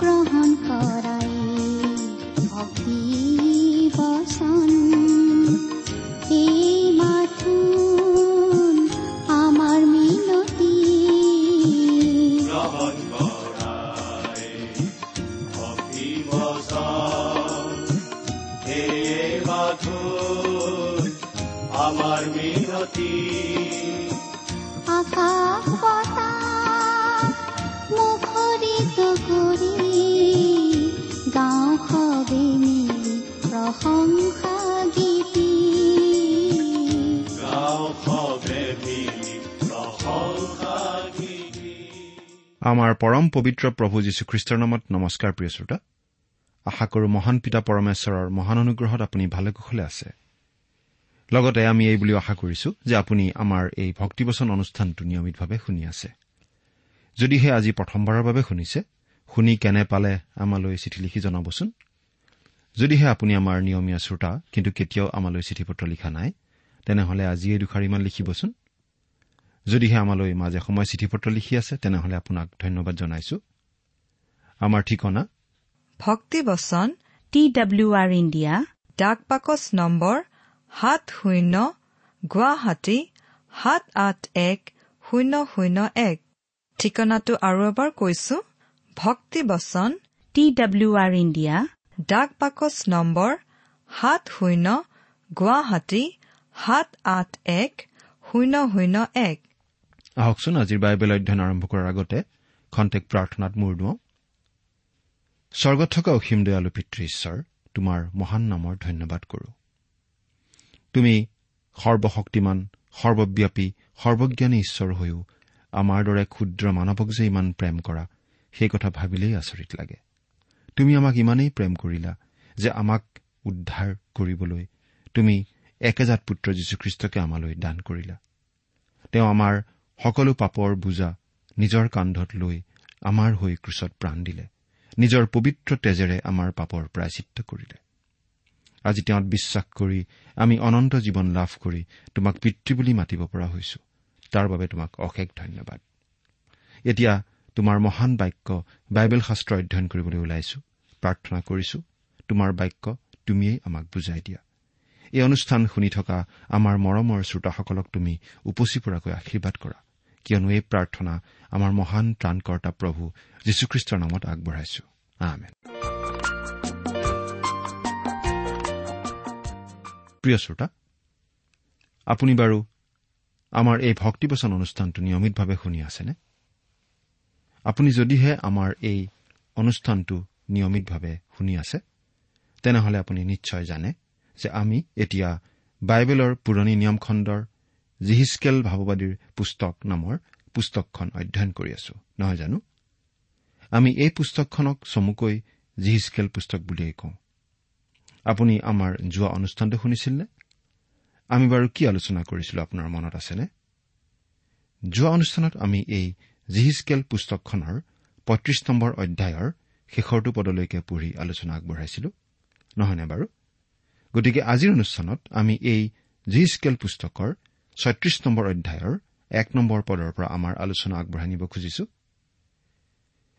গ্ৰহণ কৰাই ভক্তি বচন আমাৰ পৰম পবিত্ৰ প্ৰভু যীশুখ্ৰীষ্টৰ নামত নমস্কাৰ প্ৰিয় শ্ৰোতা। আশা কৰো মহান পিতা পৰমেশ্বৰৰ মহান অনুগ্ৰহত আপুনি ভালে কুশলে আছে। লগতে আমি এই বুলিও আশা কৰিছো যে আপুনি আমাৰ এই ভক্তিবচন অনুষ্ঠানটো নিয়মিতভাৱে শুনি আছে। যদিহে আজি প্ৰথমবাৰৰ বাবে শুনিছে শুনি কেনে পালে আমালৈ চিঠি লিখি জনাবচোন? যদিহে আপুনি আমাৰ নিয়মীয়া শ্ৰোতা কিন্তু কেতিয়াও আমালৈ চিঠি পত্ৰ লিখা নাই তেনেহলে আজিয়েই দুষাৰিমান লিখিবচোন। যদিহে আমালৈ মাজে সময়ে চিঠি পত্ৰ লিখি আছে তেনেহলে আপোনাক ধন্যবাদ জনাইছো। আমাৰ ঠিকনা? ভক্তিবচন টি ডাব্লিউ আৰ ইণ্ডিয়া ডাক বাকচ নম্বৰ সাত শূন্য গুৱাহাটী সাত আঠ এক শূন্য শূন্য এক। ঠিকনাটো আৰু এবাৰ কৈছো ভক্তিবচন টি ডাব্লিউ আৰ ইণ্ডিয়া ডাক বাকচ নম্বৰ সাত শূন্য গুৱাহাটী সাত আঠ এক শূন্য শূন্য এক। আহকচোন আজিৰ বাইবেল অধ্যয়ন আৰম্ভ কৰাৰ আগতে খন্তেক প্ৰাৰ্থনাত মূৰ দুৱাওঁ। স্বৰ্গত থকা অসীম দয়ালু পিতৃ ঈশ্বৰ তোমাৰ মহান নামৰ ধন্যবাদ কৰো। তুমি সৰ্বশক্তিমান সৰ্বব্যাপী সৰ্বজ্ঞানী ঈশ্বৰ হৈও আমাৰ দৰে ক্ষুদ্ৰ মানৱক যে ইমান প্ৰেম কৰা সেই কথা ভাবিলেই আচৰিত লাগে। তুমি আমাক ইমানেই প্ৰেম কৰিলা যে আমাক উদ্ধাৰ কৰিবলৈ তুমি একেজাত পুত্ৰ যীশুখ্ৰীষ্টকে আমালৈ দান কৰিলা। তেওঁ আমাৰ সকলো পাপৰ বোজা নিজৰ কান্ধত লৈ আমাৰ হৈ ক্ৰুচত প্ৰাণ দিলে। নিজৰ পবিত্ৰ তেজেৰে আমাৰ পাপৰ প্ৰায়চিত্ৰ কৰিলে। আজি তেওঁত বিশ্বাস কৰি আমি অনন্ত জীৱন লাভ কৰি তোমাক পিতৃ বুলি মাতিব পৰা হৈছো। তাৰ বাবে তোমাক অশেষ ধন্যবাদ। এতিয়া তোমাৰ মহান বাক্য বাইবেল শাস্ত্ৰ অধ্যয়ন কৰিবলৈ ওলাইছো। প্ৰাৰ্থনা কৰিছো তোমাৰ বাক্য তুমিয়েই আমাক বুজাই দিয়া। এই অনুষ্ঠান শুনি থকা আমাৰ মৰমৰ শ্ৰোতাসকলক তুমি উপচি পৰাকৈ আশীৰ্বাদ কৰা। কিয়নো এই প্ৰাৰ্থনা আমাৰ মহান ত্ৰাণকৰ্তা প্ৰভু যীশুখ্ৰীষ্টৰ নামত আগবঢ়াইছো। আপুনি বাৰু আমাৰ এই ভক্তিবচন অনুষ্ঠানটো নিয়মিতভাৱে শুনি আছেনে? আপুনি যদিহে আমাৰ এই অনুষ্ঠানটো নিয়মিতভাৱে শুনি আছে তেনেহলে আপুনি নিশ্চয় জানে যে আমি এতিয়া বাইবেলৰ পুৰণি নিয়মখণ্ডৰ জিহিচকেল ভাৱবাদীৰ পুস্তক নামৰ পুস্তকখন অধ্যয়ন কৰি আছো নহয় জানো? আমি এই পুস্তকখনক চমুকৈ জিহিচকেল পুস্তক বুলিয়েই কওঁ। আপুনি আমাৰ যোৱা অনুষ্ঠানটো শুনিছিল নে আমি বাৰু কি আলোচনা কৰিছিলো আপোনাৰ মনত আছেনে? যোৱা অনুষ্ঠানত আমি এই জিহিচকেল পুস্তকখনৰ পঁয়ত্ৰিশ নম্বৰ অধ্যায়ৰ শেষৰটো পদলৈকে পঢ়ি আলোচনা আগবঢ়াইছিলো নহয়নে বাৰু? গতিকে আজিৰ অনুষ্ঠানত আমি এই জি স্কেল পুস্তকৰ ছয়ত্ৰিশ নম্বৰ অধ্যায়ৰ এক নম্বৰ পদৰ পৰা আমাৰ আলোচনা আগবঢ়াই নিব খুজিছো।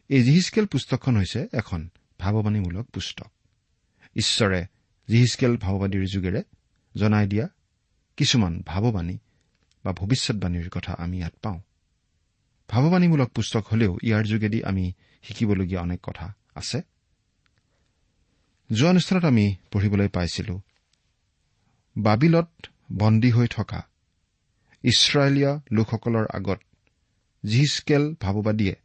এই জিহিচকেল পুস্তকখন হৈছে এখন ভাৱবাণীমূলক পুস্তক। ঈশ্বৰে জিহিচকেল ভাৱবাদীৰ যোগেৰে জনাই দিয়া কিছুমান ভাৱবাণী বা ভৱিষ্যৎবাণীৰ কথা আমি ইয়াত পাওঁ। ভাৱবাণীমূলক পুস্তক হলেও ইয়াৰ যোগেদি আমি শিকিবলগীয়া অনেক কথা আছে। যোৱা অনুষ্ঠানত আমি পঢ়িবলৈ পাইছিলো বাবিলত বন্দী হৈ থকা ইছৰাইলীয় লোকসকলৰ আগত জিহিচকেল ভাৱবাদীয়ে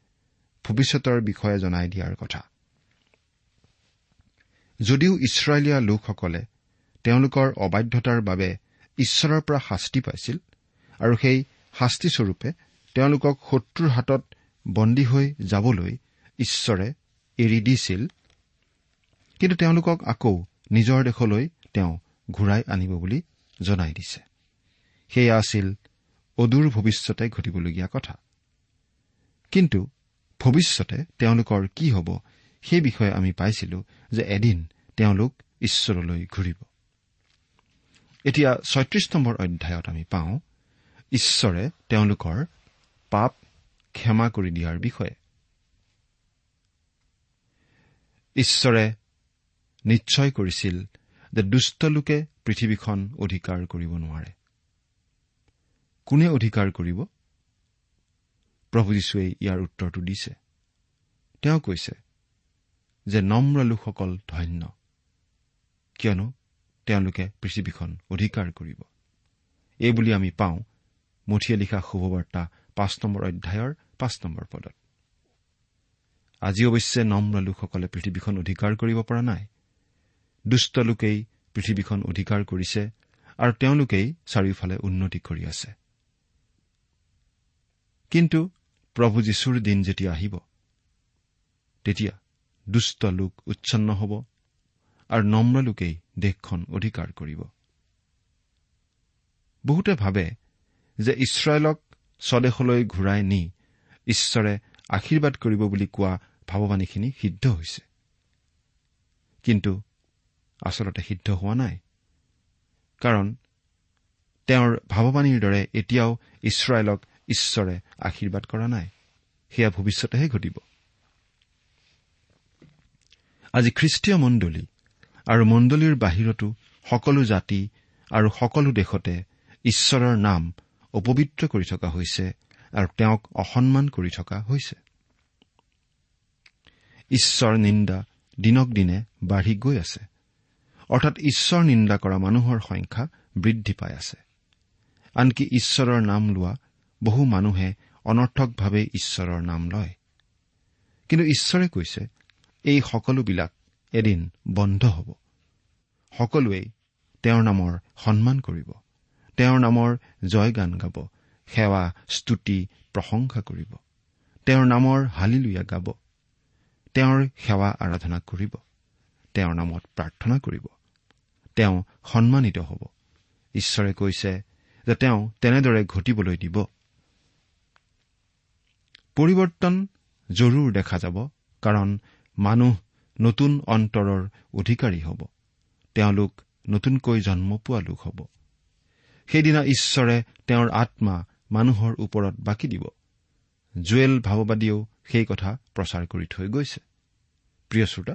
ভৱিষ্যতৰ বিষয়ে জনাই দিয়াৰ কথা। যদিও ইছৰাইলীয়া লোকসকলে তেওঁলোকৰ অবাধ্যতাৰ বাবে ঈশ্বৰৰ পৰা শাস্তি পাইছিল আৰু সেই শাস্তিস্বৰূপে তেওঁলোকক শত্ৰুৰ হাতত বন্দী হৈ যাবলৈ ঈশ্বৰে এৰি দিছিল কিন্তু তেওঁলোকক আকৌ নিজৰ দেশলৈ তেওঁ ঘূৰাই আনিব বুলি জনাই দিছে। সেয়া আছিল অদূৰ ভৱিষ্যতে ঘটিবলগীয়া কথা। কিন্তু ভৱিষ্যতে তেওঁলোকৰ কি হ'ব সেই বিষয়ে আমি পাইছিলো যে এদিন তেওঁলোক ঈশ্বৰলৈ ঘূৰিব। এতিয়া ছয়ত্ৰিশ নম্বৰ অধ্যায়ত আমি পাওঁ ঈশ্বৰে তেওঁলোকৰ পাপ ক্ষমা কৰি দিয়াৰ বিষয়ে। ঈশ্বৰে নিশ্চয় কৰিছিল যে দুষ্ট লোকে পৃথিৱীখন অধিকাৰ কৰিব নোৱাৰে। কোনে অধিকাৰ কৰিব? প্ৰভু যীশুৱে ইয়াৰ উত্তৰটো দিছে। তেওঁ কৈছে যে নম্ৰ লোকসকল ধন্য। কিয়নো তেওঁলোকে পৃথিৱীখন অধিকাৰ কৰিব। এইবুলি আমি পাওঁ মঠিয়ে লিখা শুভবাৰ্তা পাঁচ নম্বৰ অধ্যায়ৰ পাঁচ নম্বৰ পদত। আজি অৱশ্যে নম্ৰ লোকসকলে পৃথিৱীখন অধিকাৰ কৰিব পৰা নাই। দুষ্ট লোকেই পৃথিৱীখন অধিকাৰ কৰিছে আৰু তেওঁলোকেই চাৰিওফালে উন্নতি কৰি আছে। কিন্তু প্ৰভু যীশুৰ দিন যেতিয়া আহিব তেতিয়া দুষ্ট লোক উচ্ছন্ন হ'ব আৰু নম্ৰ লোকেই দেশখন অধিকাৰ কৰিব। বহুতে ভাবে যে ইছৰাইলক স্বদেশলৈ ঘূৰাই নি ঈশ্বৰে আশীৰ্বাদ কৰিব বুলি কোৱা ভাৱবাণীখিনি সিদ্ধ হৈছে। কিন্তু আচলতে সিদ্ধ হোৱা নাই কাৰণ তেওঁৰ ভাৱবাণীৰ দৰে এতিয়াও ইছৰাইলক ঈশ্বৰে আশীৰ্বাদ কৰা নাই সেয়া ভৱিষ্যতেহে ঘটিব। আজি খ্ৰীষ্টীয় মণ্ডলী আৰু মণ্ডলীৰ বাহিৰতো সকলো জাতি আৰু সকলো দেশতে ঈশ্বৰৰ নাম অপবিত্ৰ কৰি থকা হৈছে আৰু তেওঁক অসন্মান কৰি থকা হৈছে। ঈশ্বৰ নিন্দা দিনক দিনে বাঢ়ি গৈ আছে। অৰ্থাৎ ঈশ্বৰ নিন্দা কৰা মানুহৰ সংখ্যা বৃদ্ধি পাই আছে। আনকি ঈশ্বৰৰ নাম লোৱা বহু মানুহে অনৰ্থকভাৱে ঈশ্বৰৰ নাম লয়। কিন্তু ঈশ্বৰে কৈছে এই সকলোবিলাক এদিন বন্ধ হ'ব। সকলোৱেই তেওঁৰ নামৰ সন্মান কৰিব। তেওঁৰ নামৰ জয়গান গাব। সেৱা স্তুতি প্ৰশংসা কৰিব। তেওঁৰ নামৰ হালিলুয়া গাব। তেওঁৰ সেৱা আৰাধনা কৰিব। তেওঁৰ নামত প্ৰাৰ্থনা কৰিব। তেওঁ সন্মানিত হ'ব। ঈশ্বৰে কৈছে যে তেওঁ তেনেদৰে ঘটিবলৈ দিব। পৰিৱৰ্তন জৰুৰ দেখা যাব কাৰণ মানুহ নতুন অন্তৰৰ অধিকাৰী হ'ব। তেওঁলোক নতুনকৈ জন্ম পোৱা লোক হ'ব। সেইদিনা ঈশ্বৰে তেওঁৰ আত্মা মানুহৰ ওপৰত বাকী দিব। জুৱেল ভাৱবাদীয়েও সেই কথা প্ৰচাৰ কৰি থৈ গৈছে। প্ৰিয় শ্ৰোতা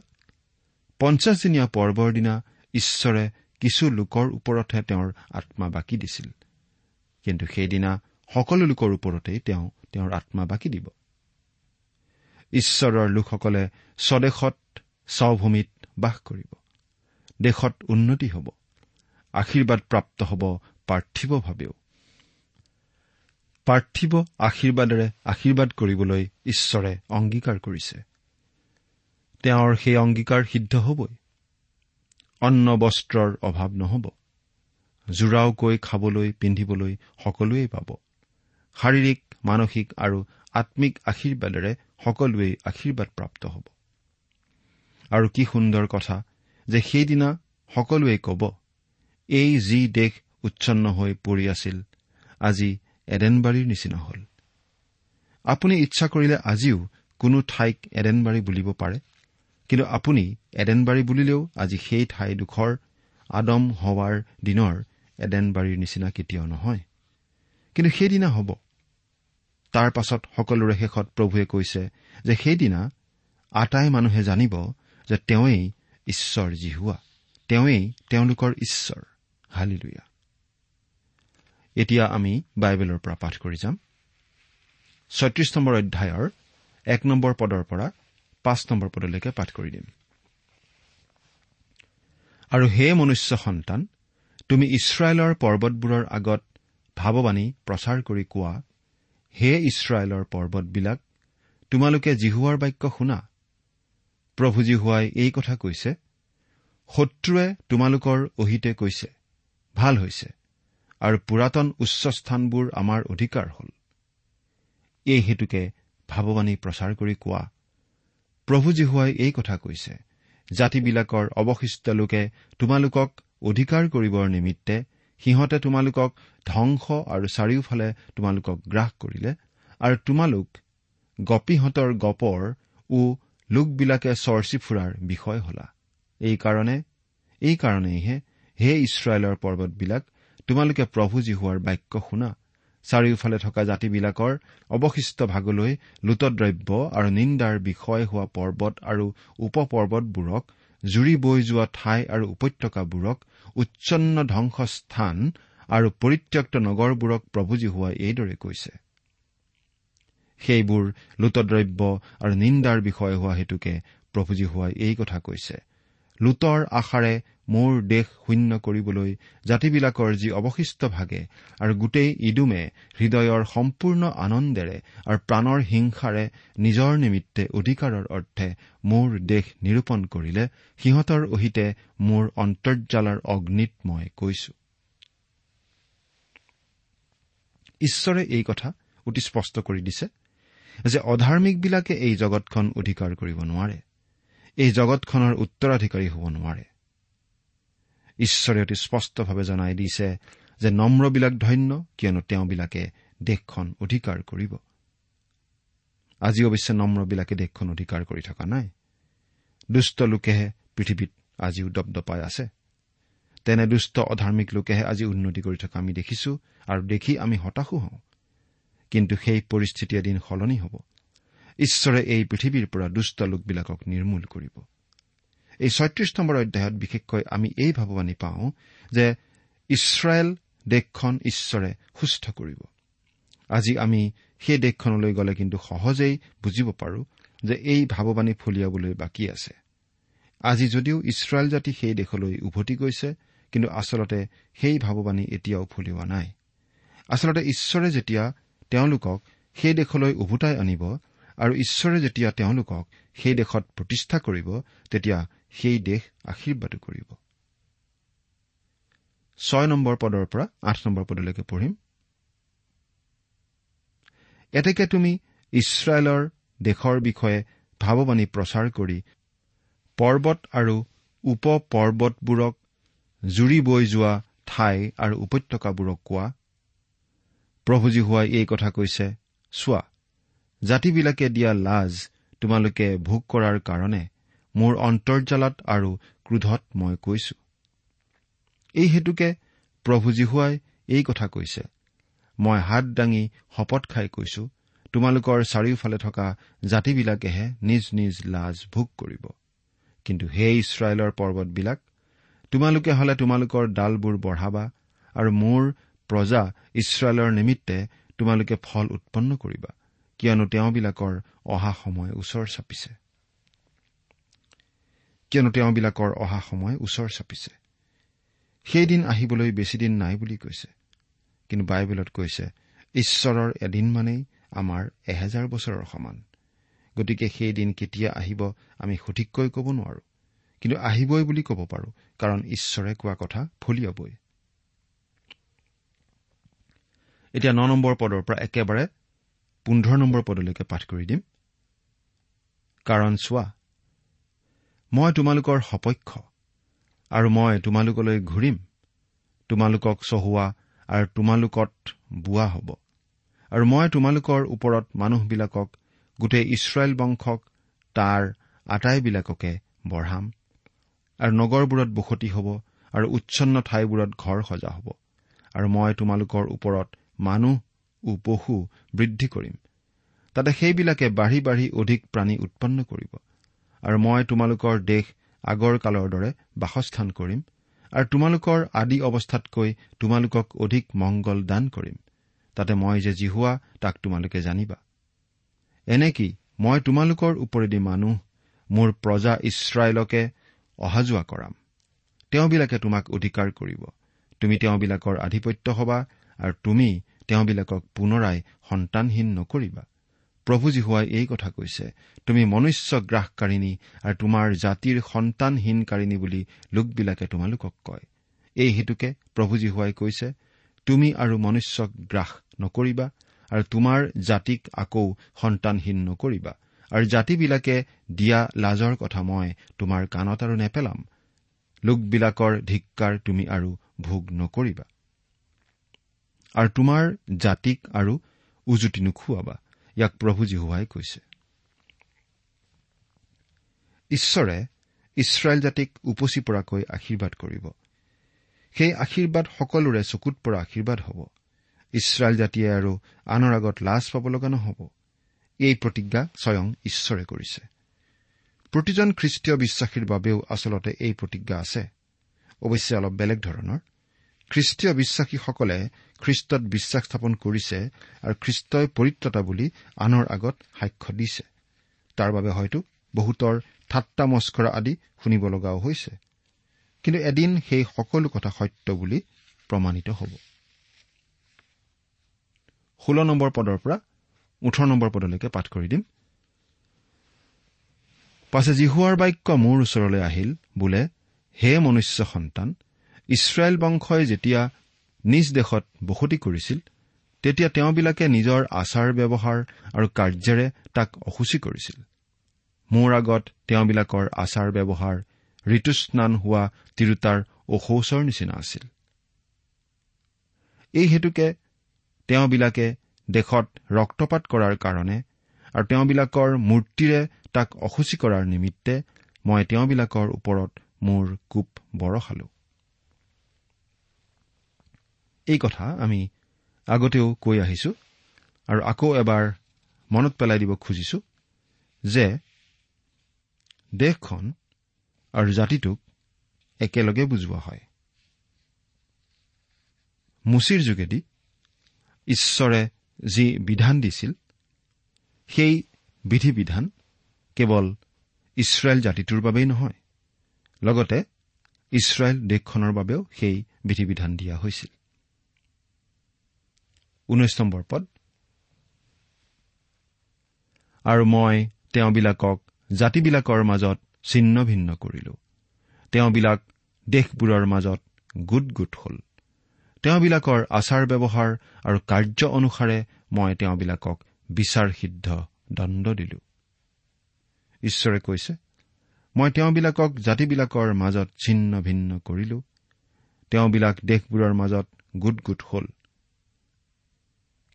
পঞ্চাছদিনীয়া পৰ্বৰ দিনা ঈশ্বৰে কিছু লোকৰ ওপৰতহে তেওঁৰ আত্মা বাকী দিছিল। কিন্তু সেইদিনা সকলো লোকৰ ওপৰতেই তেওঁ তেওঁৰ আত্মা বাকী দিব। ঈশ্বৰৰ লোকসকলে স্বদেশত স্বভূমিত বাস কৰিব। দেশত উন্নতি হ'ব। আশীৰ্বাদ প্ৰাপ্ত হ'ব পাৰ্থিৱভাৱেও পাৰ্থিৱ আশীৰ্বাদেৰে আশীৰ্বাদ কৰিবলৈ ঈশ্বৰে অংগীকাৰ কৰিছে। তেওঁৰ সেই অংগীকাৰ সিদ্ধ হবই। অন্ন বস্ত্ৰৰ অভাৱ নহ'ব। জোৰাওকৈ খাবলৈ পিন্ধিবলৈ সকলোৱেই পাব। শাৰীৰিক মানসিক আৰু আম্মিক আশীৰ্বাদেৰে সকলোৱেই আশীৰ্বাদ প্ৰাপ্ত হ'ব। আৰু কি সুন্দৰ কথা যে সেইদিনা সকলোৱে কব এই যি দেশ উচ্ছন্ন হৈ পৰি আছিল আজি এডেনবাৰীৰ নিচিনা হ'ল। আপুনি ইচ্ছা কৰিলে আজিও কোনো ঠাইক এডেনবাৰী বুলিব পাৰে কিন্তু আপুনি এডেনবাৰী বুলিলেও আজি সেই ঠাইডোখৰ আদম হোৱাৰ দিনৰ এডেনবাৰীৰ নিচিনা কেতিয়াও নহয়। কিন্তু সেইদিনা হ'ব। তাৰ পাছত সকলোৰে শেষত প্ৰভুৱে কৈছে যে সেইদিনা আটাই মানুহে জানিব যে তেওঁৱেই ঈশ্বৰ জিহুৱা। তেওঁৱেই তেওঁলোকৰ ঈশ্বৰ। হালিলুয়া। এতিয়া আমি বাইবেলৰ পৰা পাঠ কৰি যাম। ছয়ত্ৰিশ নম্বৰ অধ্যায়ৰ এক নম্বৰ পদৰ পৰা পাঁচ নম্বৰ পদলৈকে পাঠ কৰি দিম। আৰু হে মনুষ্য সন্তান তুমি ইছৰাইলৰ পৰ্বতবোৰৰ আগত ভাৱবাণী প্ৰচাৰ কৰি কোৱা হে ইছৰাইলৰ পৰ্বতবিলাক তোমালোকে জিহুৱাৰ বাক্য শুনা। প্ৰভু জিহুৱাই এই কথা কৈছে শত্ৰুৱে তোমালোকৰ অহিতে কৈছে ভাল হৈছে আৰু পুৰাতন উচ্চস্থানবোৰ আমাৰ অধিকাৰ হ'ল। এই হেতুকে ভাৱবাণী প্ৰচাৰ কৰি কোৱা প্ৰভু জীহুৱাই এই কথা কৈছে জাতিবিলাকৰ অৱশিষ্ট লোকে তোমালোকক অধিকাৰ কৰিবৰ নিমিত্তে সিহঁতে তোমালোকক ধ্বংস আৰু চাৰিওফালে তোমালোকক গ্ৰাস কৰিলে আৰু তোমালোক গপীহঁতৰ গপৰ ও লোকবিলাকে চৰ্চি ফুৰাৰ বিষয় হলা। এইকাৰণে এইকাৰণেইহে হে ইছৰাইলৰ পৰ্বতবিলাক তোমালোকে প্ৰভু জীহুৱাৰ বাক্য শুনা চাৰিওফালে থকা জাতিবিলাকৰ অৱশিষ্ট ভাগলৈ লুটদ্ৰব্য আৰু নিন্দাৰ বিষয় হোৱা পৰ্বত আৰু উপ পৰ্বতবোৰক জুৰি বৈ যোৱা ঠাই আৰু উপত্যকাবোৰক উচ্ছন্ন ধ্বংসস্থান আৰু পৰিত্যক্ত নগৰবোৰক প্ৰভুজী হোৱাই এইদৰে কৈছে। সেইবোৰ লুটদ্ৰব্য আৰু নিন্দাৰ বিষয় হোৱা হেতুকে প্ৰভুজী হোৱাই এই কথা কৈছে। লুটৰ আশাৰে মোৰ দেশ শূন্য কৰিবলৈ জাতিবিলাকৰ যি অৱশিষ্ট ভাগে আৰু গোটেই ইডুমে হৃদয়ৰ সম্পূৰ্ণ আনন্দেৰে আৰু প্ৰাণৰ হিংসাৰে নিজৰ নিমিত্তে অধিকাৰৰ অৰ্থে মোৰ দেশ নিৰূপণ কৰিলে সিহঁতৰ অহিতে মোৰ অন্তৰ্জালৰ অগ্নিত মই কৈছো। ঈশ্বৰে এই কথা অতি স্পষ্ট কৰি দিছে যে অধাৰ্মিকবিলাকে এই জগতখন অধিকাৰ কৰিব নোৱাৰে। এই জগতখনৰ উত্তৰাধিকাৰী হ'ব নোৱাৰে। ঈশ্বৰে অতি স্পষ্টভাৱে জনাই দিছে যে নম্ৰবিলাক ধন্য কিয়নো তেওঁবিলাকে দেশখন অধিকাৰ কৰিব। আজি অৱশ্যে নম্ৰবিলাকে দেশখন অধিকাৰ কৰি থকা নাই। দুষ্ট লোকেহে পৃথিৱীত আজিও দপদপাই আছে। তেনে দুষ্ট অধাৰ্মিক লোকেহে আজি উন্নতি কৰি থকা আমি দেখিছো আৰু দেখি আমি হতাশো হওঁ। কিন্তু সেই পৰিস্থিতি এদিন সলনি হ'ব। ঈশ্বৰে এই পৃথিৱীৰ পৰা দুষ্ট লোকবিলাকক নিৰ্মূল কৰিব। এই ছয়ত্ৰিশ নম্বৰ অধ্যায়ত বিশেষকৈ আমি এই ভাৱবাণী পাওঁ যে ইছৰাইল দেশখন ঈশ্বৰে সুস্থ কৰিব। আজি আমি সেই দেশখনলৈ গ'লে কিন্তু সহজেই বুজিব পাৰো যে এই ভাৱবাণী ফলিয়াবলৈ বাকী আছে। আজি যদিও ইছৰাইল জাতি সেই দেশলৈ উভতি গৈছে কিন্তু আচলতে সেই ভাৱবাণী এতিয়াও ফলিওৱা নাই। আচলতে ঈশ্বৰে যেতিয়া তেওঁলোকক সেই দেশলৈ উভতাই আনিব আৰু ঈশ্বৰে যেতিয়া তেওঁলোকক সেই দেশত প্ৰতিষ্ঠা কৰিব তেতিয়া সেই দেশ আশীৰ্বাদো কৰিব। ছয় নম্বৰ পদৰ পৰা আঠ নম্বৰ পদলৈকে পঢ়িম। এতেকে তুমি ইছৰাইলৰ দেশৰ বিষয়ে ভাৱবাণী প্ৰচাৰ কৰি পৰ্বত আৰু উপ পৰ্বতবোৰক জুৰি বৈ যোৱা ঠাই আৰু উপত্যকাবোৰক কোৱা প্ৰভুজী হোৱাই এই কথা কৈছে চোৱা জাতিবিলাকে দিয়া লাজ তোমালোকে ভোগ কৰাৰ কাৰণে মোৰ অন্তৰ্জালত আৰু ক্ৰোধত মই কৈছো। এই হেতুকে প্ৰভু জীহুৱাই এই কথা কৈছে। মই হাত দাঙি শপত খাই কৈছো তোমালোকৰ চাৰিওফালে থকা জাতিবিলাকেহে নিজ নিজ লাজ ভোগ কৰিব। কিন্তু হে ইছৰাইলৰ পৰ্বতবিলাক তোমালোকে হলে তোমালোকৰ ডালবোৰ বঢ়াবা আৰু মোৰ প্ৰজা ইছৰাইলৰ নিমিত্তে তোমালোকে ফল উৎপন্ন কৰিবা। কিয়নো তেওঁবিলাকৰ অহা সময় ওচৰ চাপিছে। কিয়নো তেওঁবিলাকৰ অহা সময় ওচৰ চাপিছে। সেইদিন আহিবলৈ বেছিদিন নাই বুলি কৈছে। কিন্তু বাইবেলত কৈছে ঈশ্বৰৰ এদিন মানেই আমাৰ এহেজাৰ বছৰৰ সমান। গতিকে সেই দিন কেতিয়া আহিব আমি সঠিককৈ ক'ব নোৱাৰো। কিন্তু আহিবই বুলি ক'ব পাৰো কাৰণ ঈশ্বৰে কোৱা কথা ফলিয়াবই এতিয়া ন নম্বৰ পদৰ পৰা একেবাৰে পোন্ধৰ নম্বৰ পদলৈকে পাঠ কৰি দিম। কাৰণ চোৱা মই তোমালোকৰ সপক্ষ আৰু মই তোমালোকলৈ ঘূৰিম। তোমালোকক চহোৱা আৰু তোমালোকত বোৱা হ'ব। আৰু মই তোমালোকৰ ওপৰত মানুহবিলাকক গোটেই ইছৰাইল বংশক তাৰ আটাইবিলাককে বঢ়াম। আৰু নগৰবোৰত বসতি হ'ব আৰু উচ্ছন্ন ঠাইবোৰত ঘৰ সজা হ'ব। আৰু মই তোমালোকৰ ওপৰত মানুহ ও পশু বৃদ্ধি কৰিম। তাতে সেইবিলাকে বাঢ়ি বাঢ়ি অধিক প্ৰাণী উৎপন্ন কৰিব। আৰু মই তোমালোকৰ দেশ আগৰ কালৰ দৰে বাসস্থান কৰিম আৰু তোমালোকৰ আদি অৱস্থাতকৈ তোমালোকক অধিক মংগল দান কৰিম। তাতে মই যে জিহুৱা তাক তোমালোকে জানিবা। এনেকি মই তোমালোকৰ ওপৰেদি মানুহ মোৰ প্ৰজা ইছৰাইলকে অহা যোৱা কৰাম। তেওঁবিলাকে তোমাক অধিকাৰ কৰিব। তুমি তেওঁবিলাকৰ আধিপত্য হবা আৰু তুমি তেওঁবিলাকক পুনৰাই সন্তানহীন নকৰিবা। প্ৰভু জীহুৱাই এই কথা কৈছে তুমি মনুষ্য গ্ৰাসকাৰিণী আৰু তোমাৰ জাতিৰ সন্তানহীনকাৰিণী বুলি লোকবিলাকে তোমালোকক কয়। এই হেতুকে প্ৰভু জীহুৱাই কৈছে তুমি আৰু মনুষ্যক গ্ৰাস নকৰিবা আৰু তোমাৰ জাতিক আকৌ সন্তানহীন নকৰিবা। আৰু জাতিবিলাকে দিয়া লাজৰ কথা মই তোমাৰ কাণত আৰু নেপেলাম। লোকবিলাকৰ ধিক্কাৰ তুমি আৰু ভোগ নকৰিবা। আৰু তোমাৰ জাতিক আৰু উজুতি নোখোৱাবা ইয়াক প্ৰভু জীহুৱাই কৈছে। ঈশ্বৰে ইছৰাইল জাতিক উপচি পৰাকৈ আশীৰ্বাদ কৰিব। সেই আশীৰ্বাদ সকলোৰে চকুত পৰা আশীৰ্বাদ হ'ব। ইছৰাইল জাতিয়ে আৰু আনৰ আগত লাজ পাব লগা নহ'ব। এই প্ৰতিজ্ঞা স্বয়ং ঈশ্বৰে কৰিছে। প্ৰতিজন খ্ৰীষ্টীয় বিশ্বাসীৰ বাবেও আচলতে এই প্ৰতিজ্ঞা আছে। অৱশ্যে অলপ বেলেগ ধৰণৰ। খ্ৰীষ্টীয় বিশ্বাসীসকলে খ্ৰীষ্টত বিশ্বাস স্থাপন কৰিছে আৰু খ্ৰীষ্টই পৰিত্ৰতা বুলি আনৰ আগত সাক্ষ্য দিছে। তাৰ বাবে হয়তো বহুতৰ ঠাট্টা মস্কৰা আদি শুনিব লগাও হৈছে। কিন্তু এদিন সেই সকলো কথা সত্য বুলি প্ৰমাণিত হ'ব। ষোল্ল নম্বৰ পদৰ পৰা ওঠৰ নম্বৰ পদলৈকে পাঠ কৰি দিম। পাছে জিহুৱাৰ বাক্য মোৰ ওচৰলৈ আহিল বোলে হে মনুষ্য সন্তান ইছৰাইল বংশই যেতিয়া নিজ দেশত বসতি কৰিছিল তেতিয়া তেওঁবিলাকে নিজৰ আচাৰ ব্যৱহাৰ আৰু কাৰ্যেৰে তাক অসুচী কৰিছিল। মোৰ আগত তেওঁবিলাকৰ আচাৰ ব্যৱহাৰ ঋতুস্নান হোৱা তিৰোতাৰ অশৌচৰ নিচিনা আছিল। এই হেতুকে তেওঁবিলাকে দেশত ৰক্তপাত কৰাৰ কাৰণে আৰু তেওঁবিলাকৰ মূৰ্তিৰে তাক অসুচী কৰাৰ নিমিত্তে মই তেওঁবিলাকৰ ওপৰত মোৰ কোপ বৰষালো এই কথা আমি আগতেও কৈ আহিছো আৰু আকৌ এবাৰ মনত পেলাই দিব খুজিছো যে দেশখন আৰু জাতিটোক একেলগে বুজোৱা হয়। মুচিৰ যোগেদি ঈশ্বৰে যি বিধান দিছিল সেই বিধি বিধান কেৱল ইছৰাইল জাতিটোৰ বাবেই নহয় লগতে ইছৰাইল দেশখনৰ বাবেও সেই বিধি বিধান দিয়া হৈছিল। ঊনৈশ নম্বৰ পদ। আৰু মই তেওঁবিলাকক জাতিবিলাকৰ মাজত ছিন্ন ভিন্ন কৰিলো। তেওঁবিলাক দেশবোৰৰ মাজত গোট গোট হ'ল। তেওঁবিলাকৰ আচাৰ ব্যৱহাৰ আৰু কাৰ্য অনুসাৰে মই তেওঁবিলাকক বিচাৰ সিদ্ধ দণ্ড দিলো। ঈশ্বৰে কৈছে মই তেওঁবিলাকক জাতিবিলাকৰ মাজত ছিন্ন ভিন্ন কৰিলো। তেওঁবিলাক দেশবোৰৰ মাজত গোট গোট হ'ল।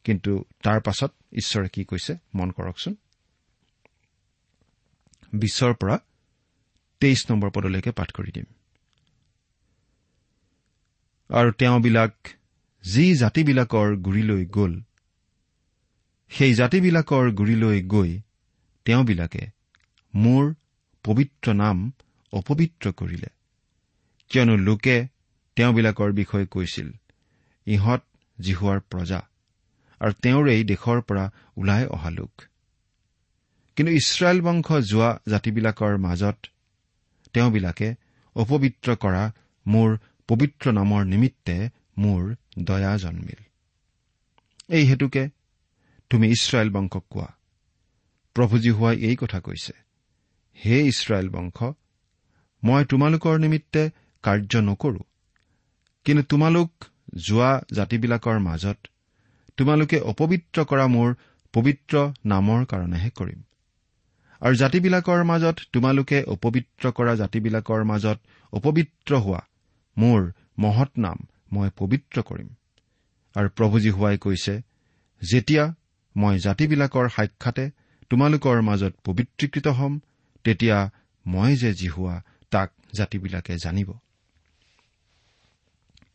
কিন্তু তাৰ পাছত ঈশ্বৰে কি কৈছে? মন কৰকচোন। বিশ্বৰ পৰা তেইছ নম্বৰ পদলৈকে পাঠ কৰি দিম। আৰু তেওঁবিলাক যি জাতিবিলাকৰ গুৰিলৈ গ'ল সেই জাতিবিলাকৰ গুৰিলৈ গৈ তেওঁবিলাকে মোৰ পবিত্ৰ নাম অপবিত্ৰ কৰিলে। কিয়নো লোকে তেওঁবিলাকৰ বিষয়ে কৈছিল ইহঁত জিহুৱাৰ প্ৰজা। আৰু তেওঁৰেই দেশৰ পৰা ওলাই অহা লোক। কিন্তু ইছৰাইল বংশ যোৱা জাতিবিলাকৰ মাজত তেওঁবিলাকে অপবিত্ৰ কৰা মোৰ পবিত্ৰ নামৰ নিমিত্তে মোৰ দয়া জন্মিল। এই হেতুকে তুমি ইছৰাইল বংশক কোৱা। প্ৰভুজী হোৱাই এই কথা কৈছে হে ইছৰাইল বংশ মই তোমালোকৰ নিমিত্তে কাৰ্য নকৰো কিন্তু তোমালোক যোৱা জাতিবিলাকৰ মাজত তোমালোকে অপবিত্ৰ কৰা মোৰ পবিত্ৰ নামৰ কাৰণেহে কৰিম। আৰু জাতিবিলাকৰ মাজত তোমালোকে অপবিত্ৰ কৰা জাতিবিলাকৰ মাজত অপবিত্ৰ হোৱা মোৰ মহৎ নাম মই পবিত্ৰ কৰিম। আৰু প্ৰভুজী হোৱাই কৈছে যেতিয়া মই জাতিবিলাকৰ সাক্ষাতে তোমালোকৰ মাজত পবিত্ৰীকৃত হ'ম তেতিয়া মই যে জিহুৱা তাক জাতিবিলাকে জানিব।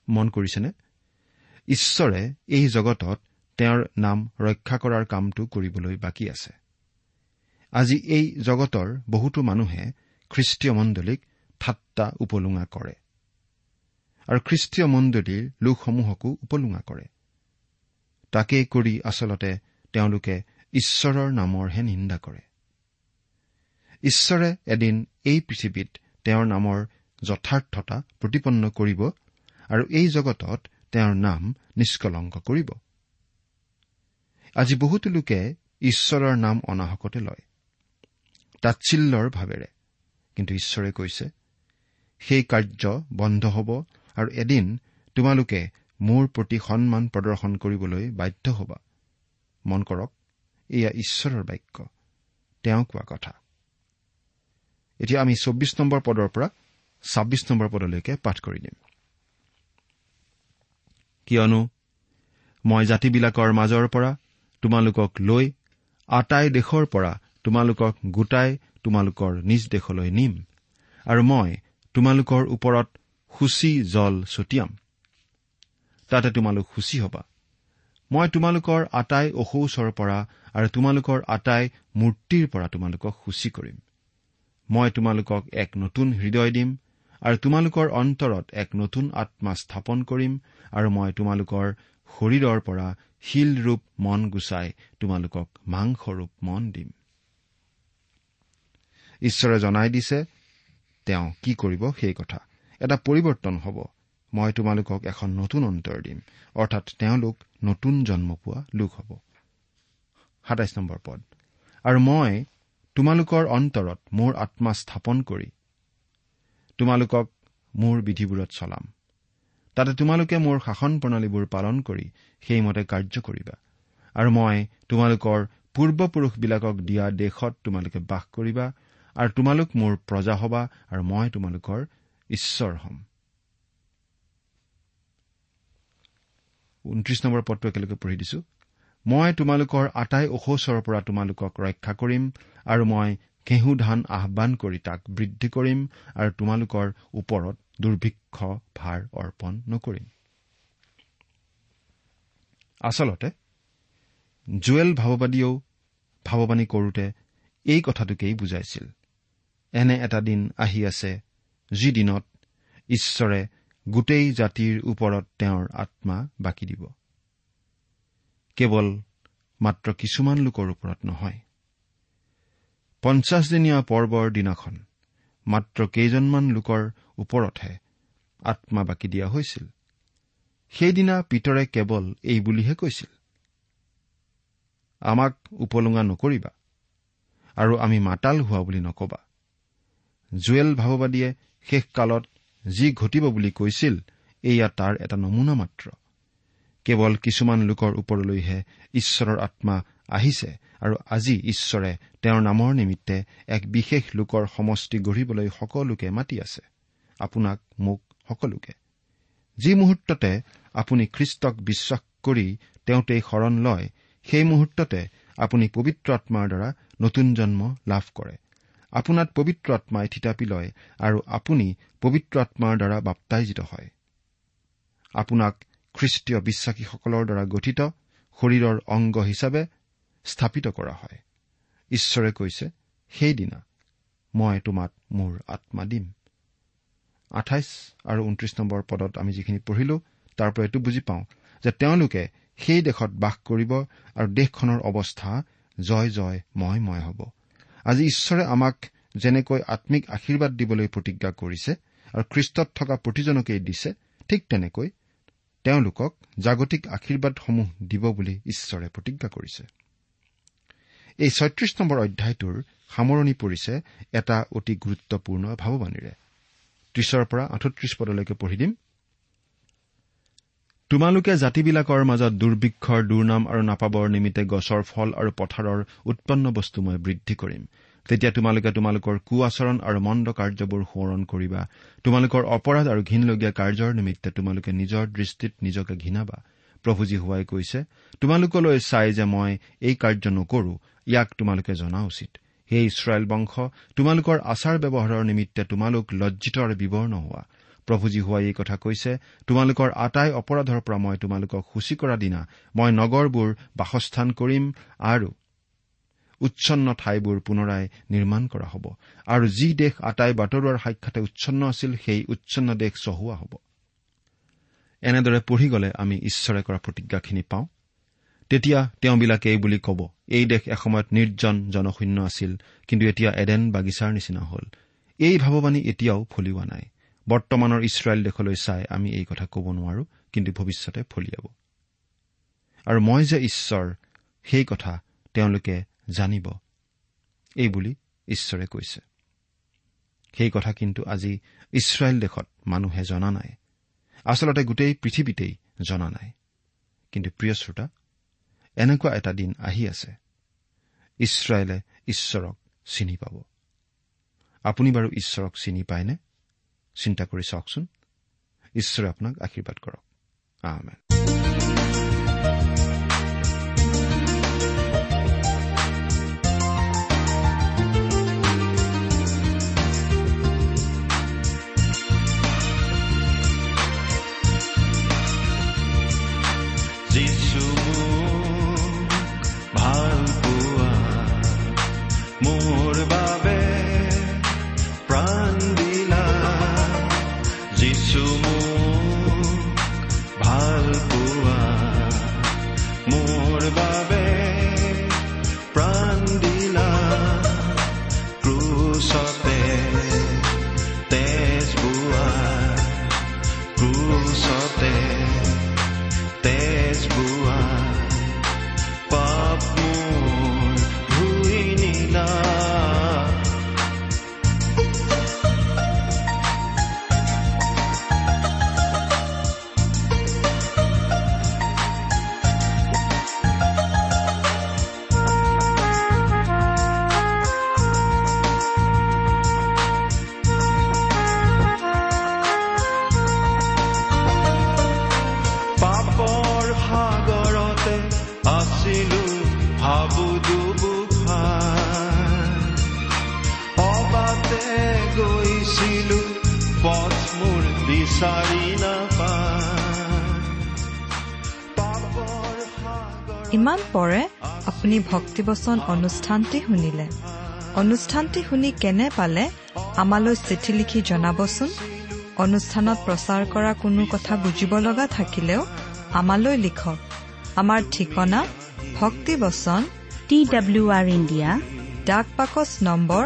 মন কৰিছেনে? ঈশ্বৰে এই জগতত তেওঁৰ নাম ৰক্ষা কৰাৰ কামটো কৰিবলৈ বাকী আছে। আজি এই জগতৰ বহুতো মানুহে খ্ৰীষ্টীয় মণ্ডলীক ঠাট্টা উপলুঙা কৰে আৰু খ্ৰীষ্টীয় মণ্ডলীৰ লোকসমূহকো উপলুঙা কৰে। তাকেই কৰি আচলতে তেওঁলোকে ঈশ্বৰৰ নামৰহে নিন্দা কৰে। ঈশ্বৰে এদিন এই পৃথিৱীত তেওঁৰ নামৰ যথাৰ্থতা প্ৰতিপন্ন কৰিব আৰু এই জগতত তেওঁৰ নাম নিষ্কলংক কৰিব। আজি বহুতো লোকে ঈশ্বৰৰ নাম অনাহকতে লয়। তাচ্ছিল্যৰ ভাৱেৰে কিন্তু ঈশ্বৰে কৈছে সেই কাৰ্য বন্ধ হ'ব আৰু এদিন তোমালোকে মোৰ প্ৰতি সন্মান প্ৰদৰ্শন কৰিবলৈ বাধ্য হবা। মন কৰক এয়া ঈশ্বৰৰ বাক্য। তেওঁ কোৱা কথা। এতিয়া আমি চৌব্বিছ নম্বৰ পদৰ পৰা ছাব্বিছ নম্বৰ পদলৈকে পাঠ কৰি দিম। কিয়নো মই জাতিবিলাকৰ মাজৰ পৰা তোমালোকক লৈ আটাই দেশৰ পৰা তোমালোকক গোটাই তোমালোকৰ নিজ দেশলৈ নিম। আৰু মই তোমালোকৰ ওপৰত সূচী জল ছটিয়াম। তাতে তোমালোক সূচী হবা। মই তোমালোকৰ আটাই অসৌচৰ পৰা আৰু তোমালোকৰ আটাই মূৰ্তিৰ পৰা তোমালোকক সূচী কৰিম। মই তোমালোকক এক নতুন হৃদয় দিম আৰু তোমালোকৰ অন্তৰত এক নতুন আত্মা স্থাপন কৰিম আৰু মই তোমালোকৰ শৰীৰৰ পৰা শিলৰূপ মন গুচাই তোমালোকক মাংসৰূপ মন দিম। ঈশ্বৰে জনাই দিছে তেওঁ কি কৰিব সেই কথা। এটা পৰিৱৰ্তন হ'ব। মই তোমালোকক এখন নতুন অন্তৰ দিম। অৰ্থাৎ তেওঁলোক নতুন জন্ম পোৱা লোক হ'ব। সাতাইছ নম্বৰ পদ। আৰু মই তোমালোকৰ অন্তৰত মোৰ আত্মা স্থাপন কৰি তোমালোকক মোৰ বিধিবোৰত চলাম। তাতে তোমালোকে মোৰ শাসন প্ৰণালীবোৰ পালন কৰি সেইমতে কাৰ্য কৰিবা। আৰু মই তোমালোকৰ পূৰ্বপুৰুষবিলাকক দিয়া দেশত তোমালোকে বাস কৰিবা আৰু তোমালোক মোৰ প্ৰজা হবা আৰু মই তোমালোকৰ ঈশ্বৰ হ'ম। মই তোমালোকৰ আটাই অসৌচৰ পৰা তোমালোকক ৰক্ষা কৰিম আৰু মই ঘেঁহু ধান আহান কৰি তাক বৃদ্ধি কৰিম আৰু তোমালোকৰ ওপৰত দুৰ্ভিক্ষ ভাৰ অৰ্পণ নকৰিম। আচলতে জুৱেল ভাৱবাদীয়েও ভাৱবাণী কৰোতে এই কথাটোকেই বুজাইছিল। এনে এটা দিন আহি আছে যি দিনত ঈশ্বৰে গোটেই জাতিৰ ওপৰত তেওঁৰ আত্মা বাকী দিব। কেৱল মাত্ৰ কিছুমান লোকৰ ওপৰত নহয়। পঞ্চাছদিনীয়া পৰ্বৰ দিনাখন মাত্ৰ কেইজনমান লোকৰ ওপৰতহে আত্মা বাকী দিয়া হৈছিল। সেইদিনা পিতৰে কেৱল এই বুলিহে কৈছিল আমাক উপলুঙা নকৰিবা আৰু আমি মাতাল হোৱা বুলি নকবা। জুৱেল ভাৱবাদীয়ে শেষকালত যি ঘটিব বুলি কৈছিল এয়া তাৰ এটা নমুনা মাত্ৰ। কেৱল কিছুমান লোকৰ ওপৰলৈহে ঈশ্বৰৰ আত্মা আহিছে আৰু আজি ঈশ্বৰে তেওঁৰ নামৰ নিমিত্তে এক বিশেষ লোকৰ সমষ্টি গঢ়িবলৈ সকলোকে মাতি আছে। আপোনাক মোক সকলোকে। যি মুহূৰ্ততে আপুনি খ্ৰীষ্টক বিশ্বাস কৰি তেওঁতেই শৰণ লয় সেই মুহূৰ্ততে আপুনি পবিত্ৰ আত্মাৰ দ্বাৰা নতুন জন্ম লাভ কৰে। আপোনাত পবিত্ৰ আত্মাই থিতাপি লয় আৰু আপুনি পবিত্ৰ আত্মাৰ দ্বাৰা বাপ্তাইজিত হয়। আপোনাক খ্ৰীষ্টীয় বিশ্বাসীসকলৰ দ্বাৰা গঠিত শৰীৰৰ অংগ হিচাপে স্থাপিত কৰা হয়। ঈশ্বৰে কৈছে সেইদিনা মই তোমাক মোৰ আত্মা দিম। আঠাইছ আৰু ঊনত্ৰিশ নম্বৰ পদত আমি যিখিনি পঢ়িলো তাৰ পৰা এইটো বুজি পাওঁ যে তেওঁলোকে সেই দেশত বাস কৰিব আৰু দেশখনৰ অৱস্থা জয় জয় ময় ময় হ'ব। আজি ঈশ্বৰে আমাক যেনেকৈ আম্মিক আশীৰ্বাদ দিবলৈ প্ৰতিজ্ঞা কৰিছে আৰু খ্ৰীষ্টত থকা প্ৰতিজনকেই দিছে ঠিক তেনেকৈ তেওঁলোকক জাগতিক আশীৰ্বাদসমূহ দিব বুলি ঈশ্বৰে প্ৰতিজ্ঞা কৰিছে। এই ছয়ত্ৰিশ নম্বৰ অধ্যায়টোৰ সামৰণি পৰিছে এটা অতি গুৰুত্বপূৰ্ণ ভাৱবাণীৰে। ত্ৰিশৰ পৰা আঠত্ৰিশ পদলৈকে পঢ়ি দিম। তোমালোকে জাতিবিলাকৰ মাজত দুৰ্ভিক্ষৰ দুৰ্নাম আৰু নাপাবৰ নিমিত্তে গছৰ ফল আৰু পথাৰৰ উৎপন্ন বস্তু মই বৃদ্ধি কৰিম। তেতিয়া তোমালোকে তোমালোকৰ কু আচৰণ আৰু মন্দ কাৰ্যবোৰ সোঁৱৰণ কৰিবা। তোমালোকৰ অপৰাধ আৰু ঘীনলগীয়া কাৰ্যৰ নিমিত্তে তোমালোকে নিজৰ দৃষ্টিত নিজকে ঘীনাবা প্ৰভুজী হোৱাই কৈছে তোমালোকলৈ চাই যে মই এই কাৰ্য নকৰো ইয়াক তোমালোকে জনা উচিত। হে ইছৰাইল বংশ তোমালোকৰ আচাৰ ব্যৱহাৰৰ নিমিত্তে তোমালোক লজ্জিত আৰু বিৱৰ্ণ হোৱা। প্ৰভুজী হোৱাই এই কথা কৈছে তোমালোকৰ আটাই অপৰাধৰ পৰা মই তোমালোকক সূচী কৰা দিনা মই নগৰবোৰ বাসস্থান কৰিম আৰু উচ্ছন্ন ঠাইবোৰ পুনৰাই নিৰ্মাণ কৰা হ'ব। আৰু যি দেশ আটাই বাটৰুৱাৰ সাক্ষাতে উচ্ছন্ন আছিল সেই উচ্ছন্ন দেশ চহোৱা হ'ব। এনেদৰে পঢ়ি গ'লে আমি ঈশ্বৰে কৰা প্ৰতিজ্ঞাখিনি পাওঁ। তেতিয়া তেওঁবিলাকে এই বুলি ক'ব এই দেশ এসময়ত নিৰ্জন জনশূন্য আছিল কিন্তু এতিয়া এডেন বাগিচাৰ নিচিনা হ'ল। এই ভাৱবাণী এতিয়াও ফলিওৱা নাই। বৰ্তমানৰ ইছৰাইল দেশলৈ চাই আমি এই কথা ক'ব নোৱাৰো কিন্তু ভৱিষ্যতে ফলিয়াব। আৰু মই যে ঈশ্বৰ সেই কথা তেওঁলোকে জানিব। এইবুলি ঈশ্বৰে কৈছে। সেই কথা কিন্তু আজি ইছৰাইল দেশত মানুহে জনা নাই। আচলতে গোটেই পৃথিৱীতেই জনা নাই। কিন্তু প্ৰিয় শ্ৰোতা এনেকুৱা এটা দিন আহি আছে। ইছৰাইলে ঈশ্বৰক চিনি পাব। আপুনি বাৰু ঈশ্বৰক চিনি পায়নে? চিন্তা কৰি চাওকচোন। ঈশ্বৰে আপোনাক আশীৰ্বাদ কৰক। ইমান পৰে আপুনি ভক্তিবচন অনুষ্ঠানটি শুনিলে। অনুষ্ঠানটি শুনি কেনে পালে আমালৈ চিঠি লিখি জনাবচোন? অনুষ্ঠানত প্ৰচাৰ কৰা কোনো কথা বুজিব লগা থাকিলেও আমালৈ লিখক। আমাৰ ঠিকনা ভক্তিবচন টি ডাব্লিউ আৰ ইণ্ডিয়া ডাক পাকচ নম্বৰ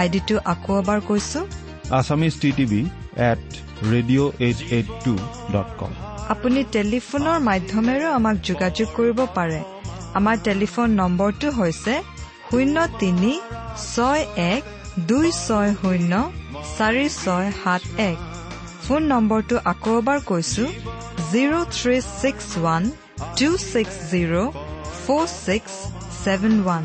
আইডিটো আকৌ এবাৰ কৈছো। Assamese T TV at radio' eight eight two dot com আপুনি টেলিফোনৰ মাধ্যমেৰেও আমাক যোগাযোগ কৰিব পাৰে। আমাৰ টেলিফোন নম্বৰটো হৈছে শূন্য তিনি ছয় এক দুই ছয় শূন্য চাৰি ছয় সাত এক। ফোন নম্বৰটো আকৌ এবাৰ কৈছো zero' three six one two six zero' four six seven one